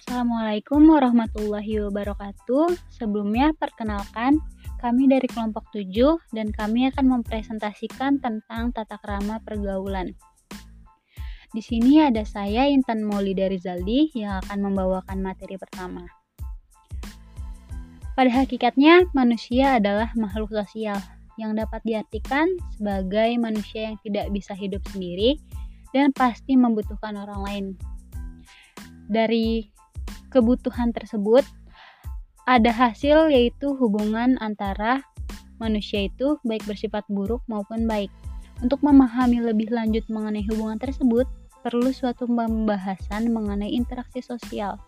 Assalamualaikum warahmatullahi wabarakatuh. Sebelumnya perkenalkan, kami dari kelompok 7 dan kami akan mempresentasikan tentang tata krama pergaulan. Di sini ada saya Intan Maulida Rizaldi yang akan membawakan materi pertama. Pada hakikatnya, manusia adalah makhluk sosial yang dapat diartikan sebagai manusia yang tidak bisa hidup sendiri dan pasti membutuhkan orang lain. Dari kebutuhan tersebut ada hasil yaitu hubungan antara manusia itu baik bersifat buruk maupun baik. Untuk memahami lebih lanjut mengenai hubungan tersebut, perlu suatu pembahasan mengenai interaksi sosial.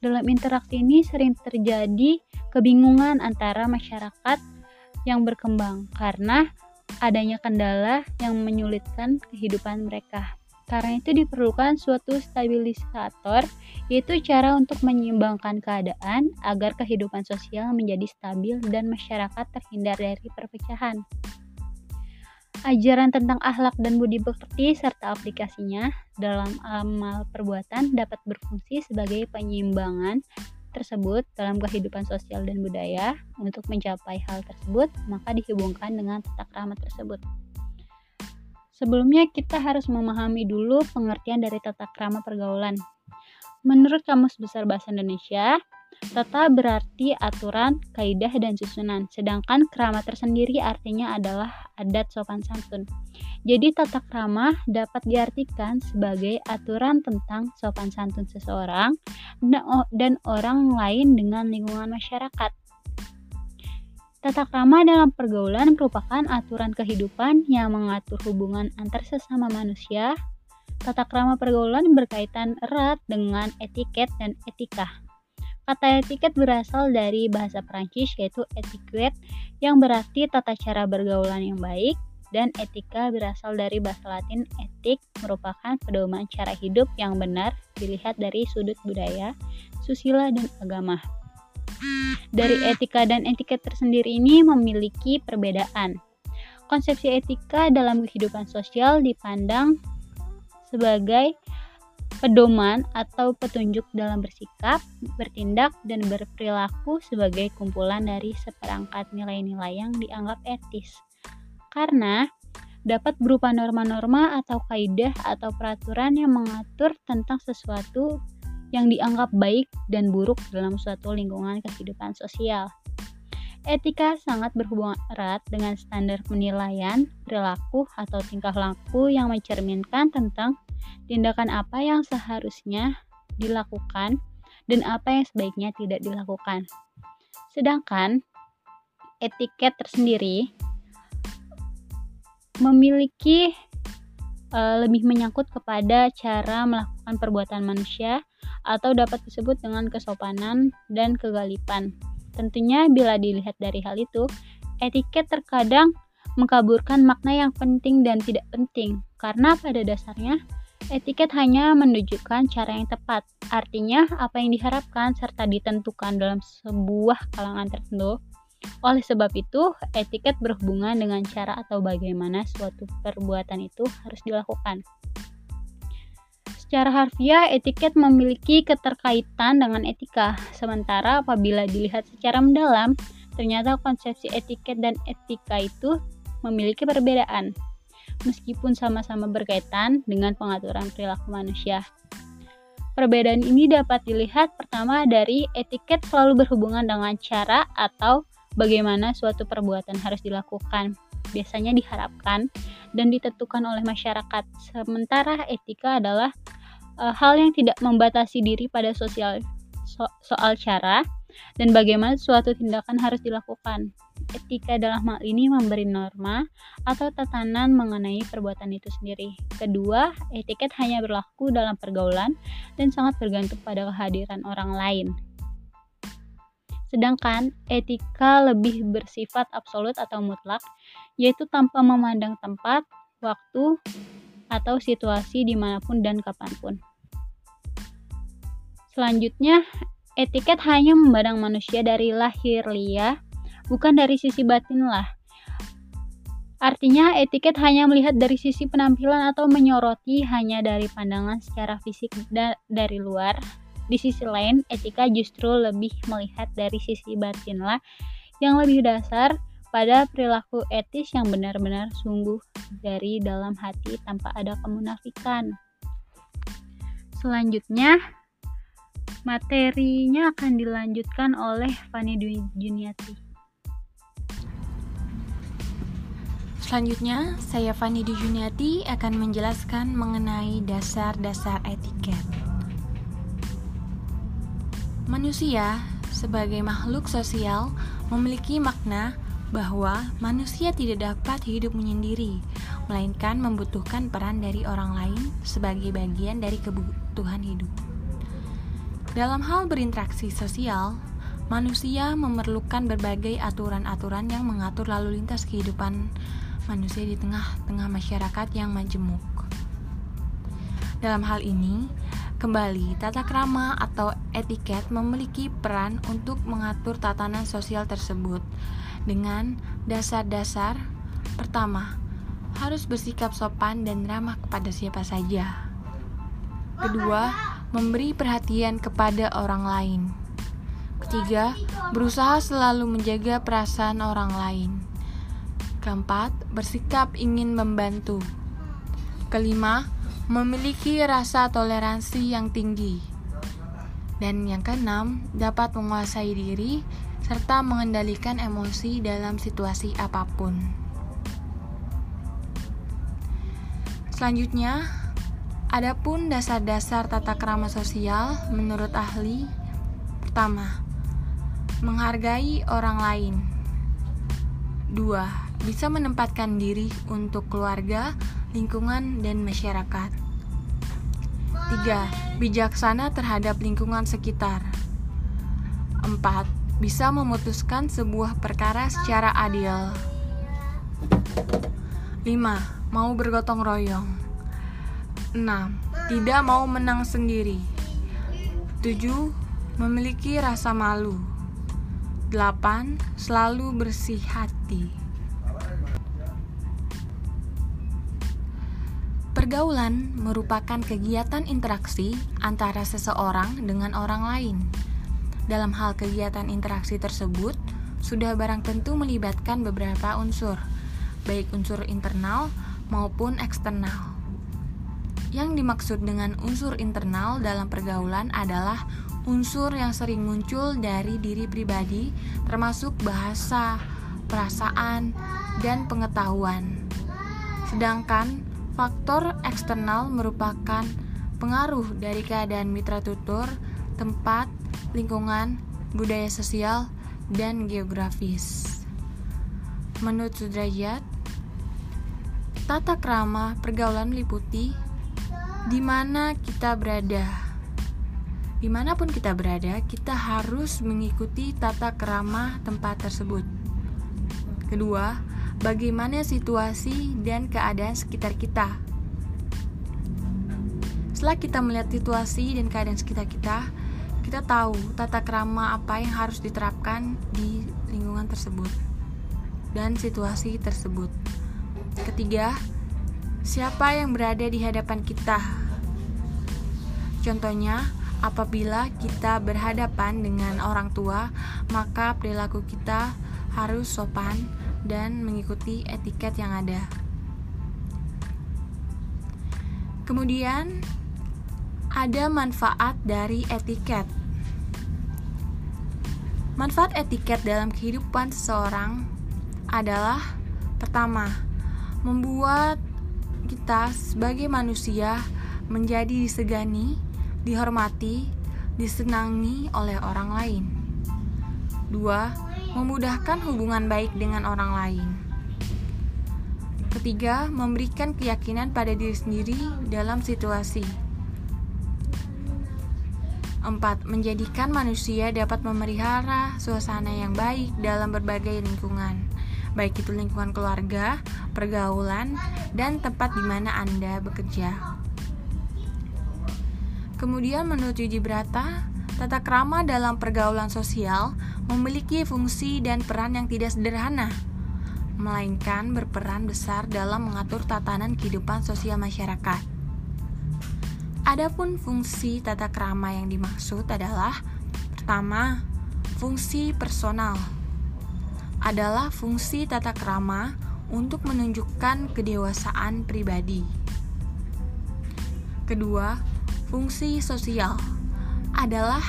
Dalam interaksi ini sering terjadi kebingungan antara masyarakat yang berkembang karena adanya kendala yang menyulitkan kehidupan mereka. Karena itu diperlukan suatu stabilisator, yaitu cara untuk menyeimbangkan keadaan agar kehidupan sosial menjadi stabil dan masyarakat terhindar dari perpecahan. Ajaran tentang akhlak dan budi pekerti serta aplikasinya dalam amal perbuatan dapat berfungsi sebagai penyeimbangan tersebut dalam kehidupan sosial dan budaya. Untuk mencapai hal tersebut, maka dihubungkan dengan tata krama tersebut. Sebelumnya kita harus memahami dulu pengertian dari tata krama pergaulan. Menurut Kamus Besar Bahasa Indonesia, tata berarti aturan, kaidah, dan susunan, sedangkan krama tersendiri artinya adalah adat sopan santun. Jadi tata krama dapat diartikan sebagai aturan tentang sopan santun seseorang dan orang lain dengan lingkungan masyarakat. Tata krama dalam pergaulan merupakan aturan kehidupan yang mengatur hubungan antar sesama manusia. Tata krama pergaulan berkaitan erat dengan etiket dan etika. Kata etiket berasal dari bahasa Prancis yaitu etiquette yang berarti tata cara bergaulan yang baik dan etika berasal dari bahasa Latin etik merupakan pedoman cara hidup yang benar dilihat dari sudut budaya, susila dan agama. Dari etika dan etiket tersendiri ini memiliki perbedaan. Konsepsi etika dalam kehidupan sosial dipandang sebagai pedoman atau petunjuk dalam bersikap, bertindak, dan berperilaku sebagai kumpulan dari seperangkat nilai-nilai yang dianggap etis. Karena dapat berupa norma-norma atau kaidah atau peraturan yang mengatur tentang sesuatu yang dianggap baik dan buruk dalam suatu lingkungan kehidupan sosial. Etika sangat berhubungan erat dengan standar penilaian, perilaku, atau tingkah laku yang mencerminkan tentang tindakan apa yang seharusnya dilakukan dan apa yang sebaiknya tidak dilakukan. Sedangkan etiket tersendiri memiliki uh, lebih menyangkut kepada cara melakukan perbuatan manusia atau dapat disebut dengan kesopanan dan kegalipan. Tentunya bila dilihat dari hal itu, etiket terkadang mengkaburkan makna yang penting dan tidak penting karena pada dasarnya etiket hanya menunjukkan cara yang tepat. Artinya apa yang diharapkan serta ditentukan dalam sebuah kalangan tertentu. Oleh sebab itu, etiket berhubungan dengan cara atau bagaimana suatu perbuatan itu harus dilakukan. Secara harfiah, etiket memiliki keterkaitan dengan etika, sementara apabila dilihat secara mendalam, ternyata konsepsi etiket dan etika itu memiliki perbedaan, meskipun sama-sama berkaitan dengan pengaturan perilaku manusia. Perbedaan ini dapat dilihat pertama dari etiket selalu berhubungan dengan cara atau bagaimana suatu perbuatan harus dilakukan. Biasanya diharapkan dan ditentukan oleh masyarakat. Sementara etika adalah e, hal yang tidak membatasi diri pada sosial so, soal cara dan bagaimana suatu tindakan harus dilakukan. Etika dalam hal ini memberi norma atau tatanan mengenai perbuatan itu sendiri. Kedua, etiket hanya berlaku dalam pergaulan dan sangat bergantung pada kehadiran orang lain. Sedangkan etika lebih bersifat absolut atau mutlak, yaitu tanpa memandang tempat, waktu, atau situasi di mana pun dan kapan pun. Selanjutnya, etiket hanya memandang manusia dari lahir lia, bukan dari sisi batin lah. Artinya, etiket hanya melihat dari sisi penampilan atau menyoroti hanya dari pandangan secara fisik da dari luar Di sisi lain, etika justru lebih melihat dari sisi batinlah yang lebih dasar pada perilaku etis yang benar-benar sungguh dari dalam hati tanpa ada kemunafikan. Selanjutnya, materinya akan dilanjutkan oleh Fani Juniati. Selanjutnya, saya Fani Juniati akan menjelaskan mengenai dasar-dasar etiket. Manusia sebagai makhluk sosial memiliki makna bahwa manusia tidak dapat hidup menyendiri, melainkan membutuhkan peran dari orang lain sebagai bagian dari kebutuhan hidup. Dalam hal berinteraksi sosial, manusia memerlukan berbagai aturan-aturan yang mengatur lalu lintas kehidupan manusia di tengah-tengah masyarakat yang majemuk. Dalam hal ini, kembali tata krama atau etiket memiliki peran untuk mengatur tatanan sosial tersebut dengan dasar-dasar pertama, harus bersikap sopan dan ramah kepada siapa saja. Kedua, memberi perhatian kepada orang lain. Ketiga, berusaha selalu menjaga perasaan orang lain. Keempat, bersikap ingin membantu. Kelima, memiliki rasa toleransi yang tinggi. Dan yang keenam, dapat menguasai diri serta mengendalikan emosi dalam situasi apa pun. Selanjutnya, adapun dasar-dasar tata krama sosial menurut ahli pertama, menghargai orang lain. Dua, bisa menempatkan diri untuk keluarga, lingkungan, dan masyarakat. 3. Bijaksana terhadap lingkungan sekitar. 4. Bisa memutuskan sebuah perkara secara adil. 5. Mau bergotong royong. 6. Tidak mau menang sendiri. 7. Memiliki rasa malu. 8. Selalu bersih hati. Pergaulan merupakan kegiatan interaksi antara seseorang dengan orang lain. Dalam hal kegiatan interaksi tersebut, sudah barang tentu melibatkan beberapa unsur, baik unsur internal maupun eksternal. Yang dimaksud dengan unsur internal dalam pergaulan adalah unsur yang sering muncul dari diri pribadi, termasuk bahasa, perasaan, dan pengetahuan. Sedangkan Faktor eksternal merupakan pengaruh dari keadaan mitra tutur, tempat, lingkungan, budaya sosial, dan geografis. Menurut Sudrajat, tata krama pergaulan meliputi di mana kita berada. Di mana pun kita berada, kita harus mengikuti tata krama tempat tersebut. Kedua, bagaimana situasi dan keadaan sekitar kita. Setelah kita melihat situasi dan keadaan sekitar kita, kita tahu tata krama apa yang harus diterapkan di lingkungan tersebut dan situasi tersebut. Ketiga, siapa yang berada di hadapan kita? Contohnya, apabila kita berhadapan dengan orang tua, maka perilaku kita harus sopan dan mengikuti etiket yang ada. Kemudian, ada manfaat dari etiket. Manfaat etiket dalam kehidupan seseorang adalah pertama, membuat kita sebagai manusia menjadi disegani, dihormati, disenangi oleh orang lain. Dua, memudahkan hubungan baik dengan orang lain. Ketiga, memberikan keyakinan pada diri sendiri dalam situasi. Empat, menjadikan manusia dapat memelihara suasana yang baik dalam berbagai lingkungan, baik itu lingkungan keluarga, pergaulan, dan tempat di mana Anda bekerja. Kemudian menurut Yuji Brata, tata krama dalam pergaulan sosial memiliki fungsi dan peran yang tidak sederhana, melainkan berperan besar dalam mengatur tatanan kehidupan sosial masyarakat. Adapun fungsi tata krama yang dimaksud adalah pertama, fungsi personal adalah fungsi tata krama untuk menunjukkan kedewasaan pribadi. Kedua, fungsi sosial adalah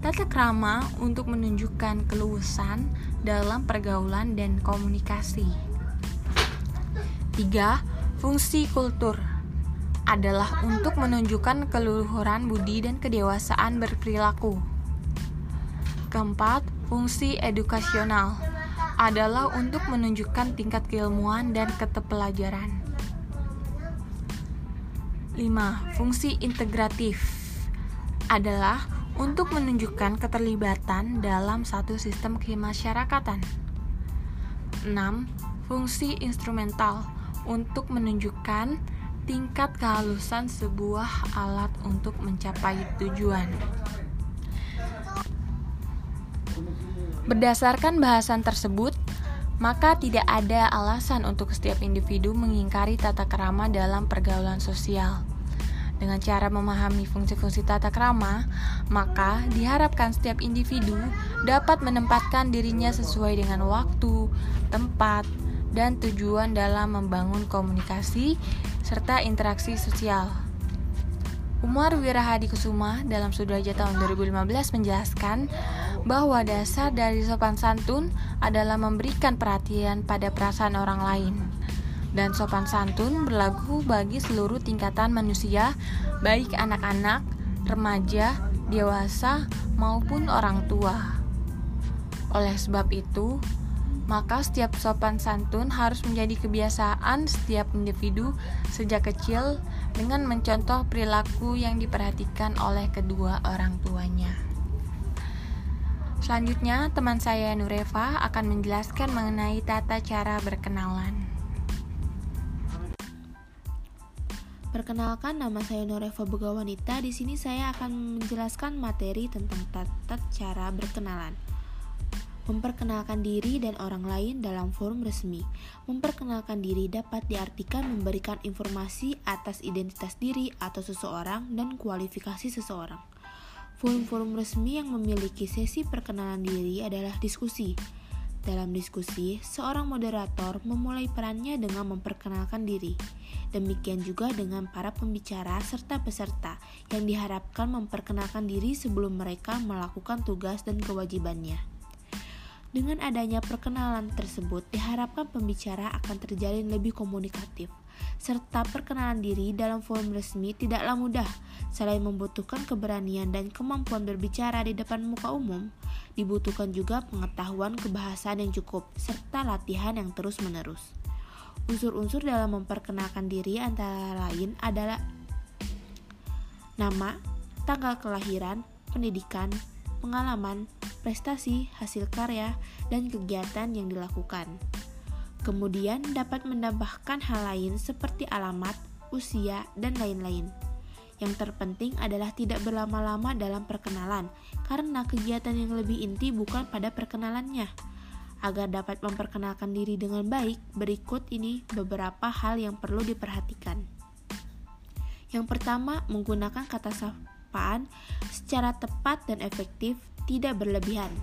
tata krama untuk menunjukkan keluasan dalam pergaulan dan komunikasi. Tiga, fungsi kultur adalah untuk menunjukkan keluhuran budi dan kedewasaan berperilaku. Keempat, fungsi edukasional adalah untuk menunjukkan tingkat keilmuan dan ketepelajaran. 5. Fungsi integratif adalah untuk menunjukkan keterlibatan dalam satu sistem kemasyarakatan. 6. Fungsi instrumental untuk menunjukkan tingkat kehalusan sebuah alat untuk mencapai tujuan. Berdasarkan bahasan tersebut, maka tidak ada alasan untuk setiap individu mengingkari tata kerama dalam pergaulan sosial. Dengan cara memahami fungsi-fungsi tata kerama, maka diharapkan setiap individu dapat menempatkan dirinya sesuai dengan waktu, tempat, dan tujuan dalam membangun komunikasi serta interaksi sosial. Umar Wirahadi Kusuma dalam Sudraja tahun 2015 menjelaskan bahwa dasar dari sopan santun adalah memberikan perhatian pada perasaan orang lain. Dan sopan santun berlaku bagi seluruh tingkatan manusia, baik anak-anak, remaja, dewasa, maupun orang tua. Oleh sebab itu, maka setiap sopan santun harus menjadi kebiasaan setiap individu sejak kecil dengan mencontoh perilaku yang diperhatikan oleh kedua orang tuanya. Selanjutnya, teman saya Nureva akan menjelaskan mengenai tata cara berkenalan. Perkenalkan nama saya Nureva Begawanita. Di sini saya akan menjelaskan materi tentang tata cara berkenalan. Memperkenalkan diri dan orang lain dalam forum resmi. Memperkenalkan diri dapat diartikan memberikan informasi atas identitas diri atau seseorang dan kualifikasi seseorang. Forum-forum resmi yang memiliki sesi perkenalan diri adalah diskusi. Dalam diskusi, seorang moderator memulai perannya dengan memperkenalkan diri. Demikian juga dengan para pembicara serta peserta yang diharapkan memperkenalkan diri sebelum mereka melakukan tugas dan kewajibannya. Dengan adanya perkenalan tersebut, diharapkan pembicara akan terjalin lebih komunikatif, serta perkenalan diri dalam forum resmi tidaklah mudah. Selain membutuhkan keberanian dan kemampuan berbicara di depan muka umum, dibutuhkan juga pengetahuan kebahasaan yang cukup, serta latihan yang terus-menerus. Unsur-unsur dalam memperkenalkan diri antara lain adalah nama, tanggal kelahiran, pendidikan, pengalaman, prestasi, hasil karya, dan kegiatan yang dilakukan. Kemudian dapat menambahkan hal lain seperti alamat, usia, dan lain-lain. Yang terpenting adalah tidak berlama-lama dalam perkenalan, karena kegiatan yang lebih inti bukan pada perkenalannya. Agar dapat memperkenalkan diri dengan baik, berikut ini beberapa hal yang perlu diperhatikan. Yang pertama, menggunakan kata sapaan secara tepat dan efektif tidak berlebihan.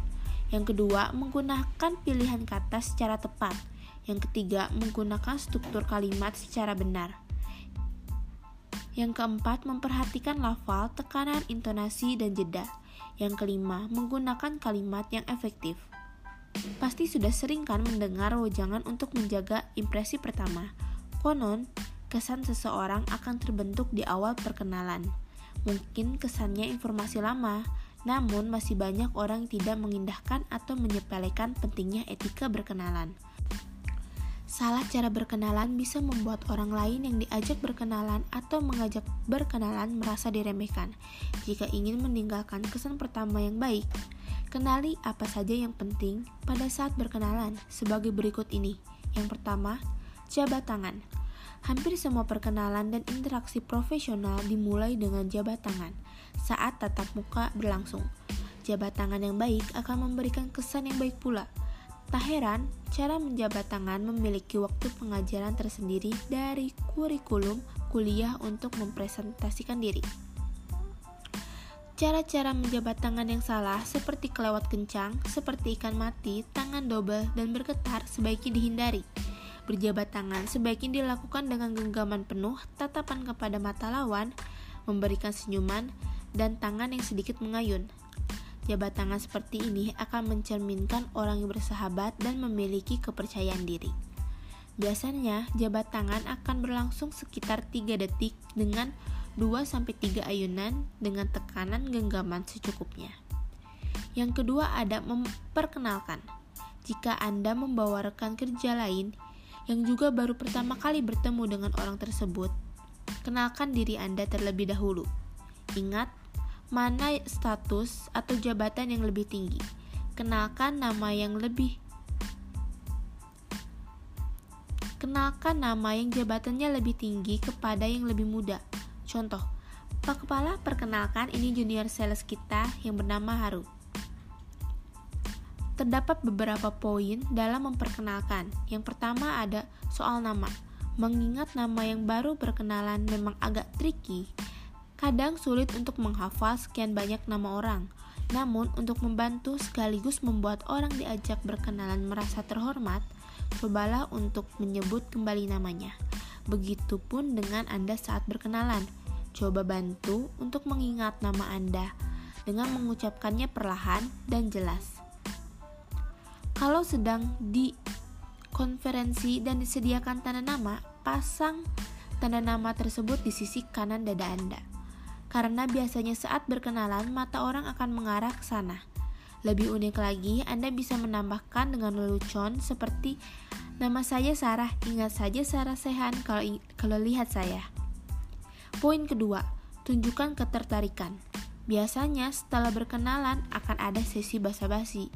Yang kedua, menggunakan pilihan kata secara tepat. Yang ketiga, menggunakan struktur kalimat secara benar. Yang keempat, memperhatikan lafal, tekanan, intonasi, dan jeda. Yang kelima, menggunakan kalimat yang efektif. Pasti sudah sering kan mendengar wejangan untuk menjaga impresi pertama. Konon, kesan seseorang akan terbentuk di awal perkenalan. Mungkin kesannya informasi lama, namun, masih banyak orang yang tidak mengindahkan atau menyepelekan pentingnya etika berkenalan. Salah cara berkenalan bisa membuat orang lain yang diajak berkenalan atau mengajak berkenalan merasa diremehkan. Jika ingin meninggalkan kesan pertama yang baik, kenali apa saja yang penting pada saat berkenalan sebagai berikut ini. Yang pertama, jabat tangan. Hampir semua perkenalan dan interaksi profesional dimulai dengan jabat tangan saat tatap muka berlangsung. Jabat tangan yang baik akan memberikan kesan yang baik pula. Tak heran, cara menjabat tangan memiliki waktu pengajaran tersendiri dari kurikulum kuliah untuk mempresentasikan diri. Cara-cara menjabat tangan yang salah seperti kelewat kencang, seperti ikan mati, tangan double, dan bergetar sebaiknya dihindari. Berjabat tangan sebaiknya dilakukan dengan genggaman penuh, tatapan kepada mata lawan, memberikan senyuman, dan tangan yang sedikit mengayun. Jabat tangan seperti ini akan mencerminkan orang yang bersahabat dan memiliki kepercayaan diri. Biasanya, jabat tangan akan berlangsung sekitar 3 detik dengan 2-3 ayunan dengan tekanan genggaman secukupnya. Yang kedua ada memperkenalkan. Jika Anda membawa rekan kerja lain yang juga baru pertama kali bertemu dengan orang tersebut, kenalkan diri Anda terlebih dahulu. Ingat, mana status atau jabatan yang lebih tinggi. Kenalkan nama yang lebih Kenalkan nama yang jabatannya lebih tinggi kepada yang lebih muda. Contoh, Pak Kepala perkenalkan ini junior sales kita yang bernama Haru. Terdapat beberapa poin dalam memperkenalkan. Yang pertama ada soal nama. Mengingat nama yang baru berkenalan memang agak tricky. Kadang sulit untuk menghafal sekian banyak nama orang. Namun, untuk membantu sekaligus membuat orang diajak berkenalan merasa terhormat, cobalah untuk menyebut kembali namanya. Begitupun dengan Anda saat berkenalan Coba bantu untuk mengingat nama Anda dengan mengucapkannya perlahan dan jelas. Kalau sedang di konferensi dan disediakan tanda nama, pasang tanda nama tersebut di sisi kanan dada Anda. Karena biasanya saat berkenalan, mata orang akan mengarah ke sana. Lebih unik lagi, Anda bisa menambahkan dengan lelucon seperti Nama saya Sarah, ingat saja Sarah Sehan kalau kalau lihat saya. Poin kedua, tunjukkan ketertarikan. Biasanya setelah berkenalan akan ada sesi basa-basi.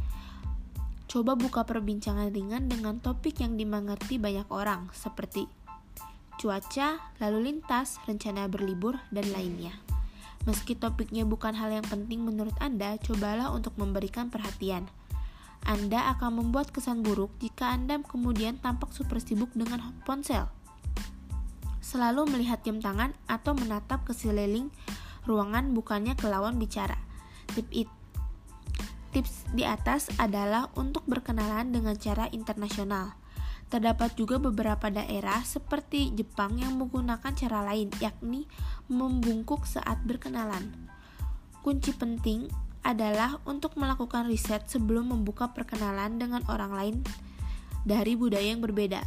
Coba buka perbincangan ringan dengan topik yang dimengerti banyak orang, seperti cuaca, lalu lintas, rencana berlibur, dan lainnya. Meski topiknya bukan hal yang penting menurut Anda, cobalah untuk memberikan perhatian. Anda akan membuat kesan buruk jika Anda kemudian tampak super sibuk dengan ponsel selalu melihat jam tangan atau menatap ke sekeliling ruangan bukannya ke lawan bicara. Tip it. Tips di atas adalah untuk berkenalan dengan cara internasional. Terdapat juga beberapa daerah seperti Jepang yang menggunakan cara lain, yakni membungkuk saat berkenalan. Kunci penting adalah untuk melakukan riset sebelum membuka perkenalan dengan orang lain dari budaya yang berbeda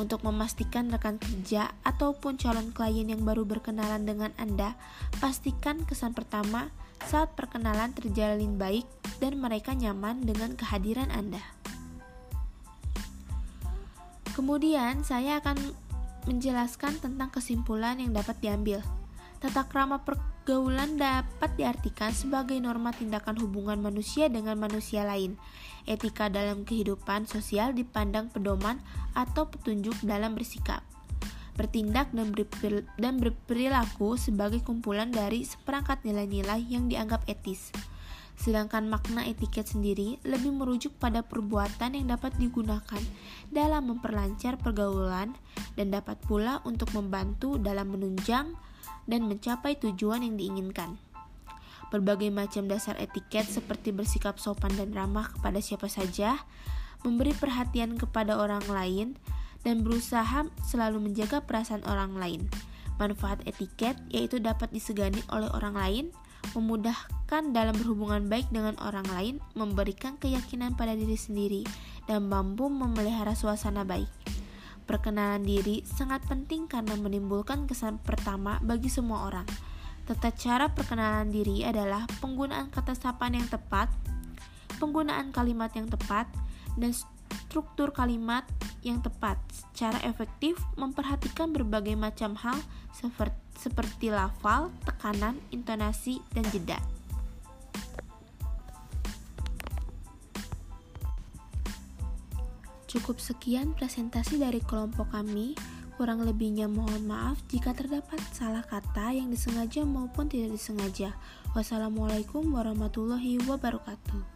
untuk memastikan rekan kerja ataupun calon klien yang baru berkenalan dengan Anda, pastikan kesan pertama saat perkenalan terjalin baik dan mereka nyaman dengan kehadiran Anda. Kemudian, saya akan menjelaskan tentang kesimpulan yang dapat diambil. Tata krama pergaulan dapat diartikan sebagai norma tindakan hubungan manusia dengan manusia lain Etika dalam kehidupan sosial dipandang pedoman atau petunjuk dalam bersikap, bertindak dan berperilaku sebagai kumpulan dari seperangkat nilai-nilai yang dianggap etis. Sedangkan makna etiket sendiri lebih merujuk pada perbuatan yang dapat digunakan dalam memperlancar pergaulan dan dapat pula untuk membantu dalam menunjang dan mencapai tujuan yang diinginkan. Berbagai macam dasar etiket seperti bersikap sopan dan ramah kepada siapa saja, memberi perhatian kepada orang lain, dan berusaha selalu menjaga perasaan orang lain. Manfaat etiket yaitu dapat disegani oleh orang lain, memudahkan dalam berhubungan baik dengan orang lain, memberikan keyakinan pada diri sendiri, dan mampu memelihara suasana baik. Perkenalan diri sangat penting karena menimbulkan kesan pertama bagi semua orang. Tata cara perkenalan diri adalah penggunaan kata sapaan yang tepat, penggunaan kalimat yang tepat, dan struktur kalimat yang tepat secara efektif memperhatikan berbagai macam hal seperti, lafal, tekanan, intonasi, dan jeda. Cukup sekian presentasi dari kelompok kami. Kurang lebihnya mohon maaf jika terdapat salah kata yang disengaja maupun tidak disengaja. Wassalamualaikum warahmatullahi wabarakatuh.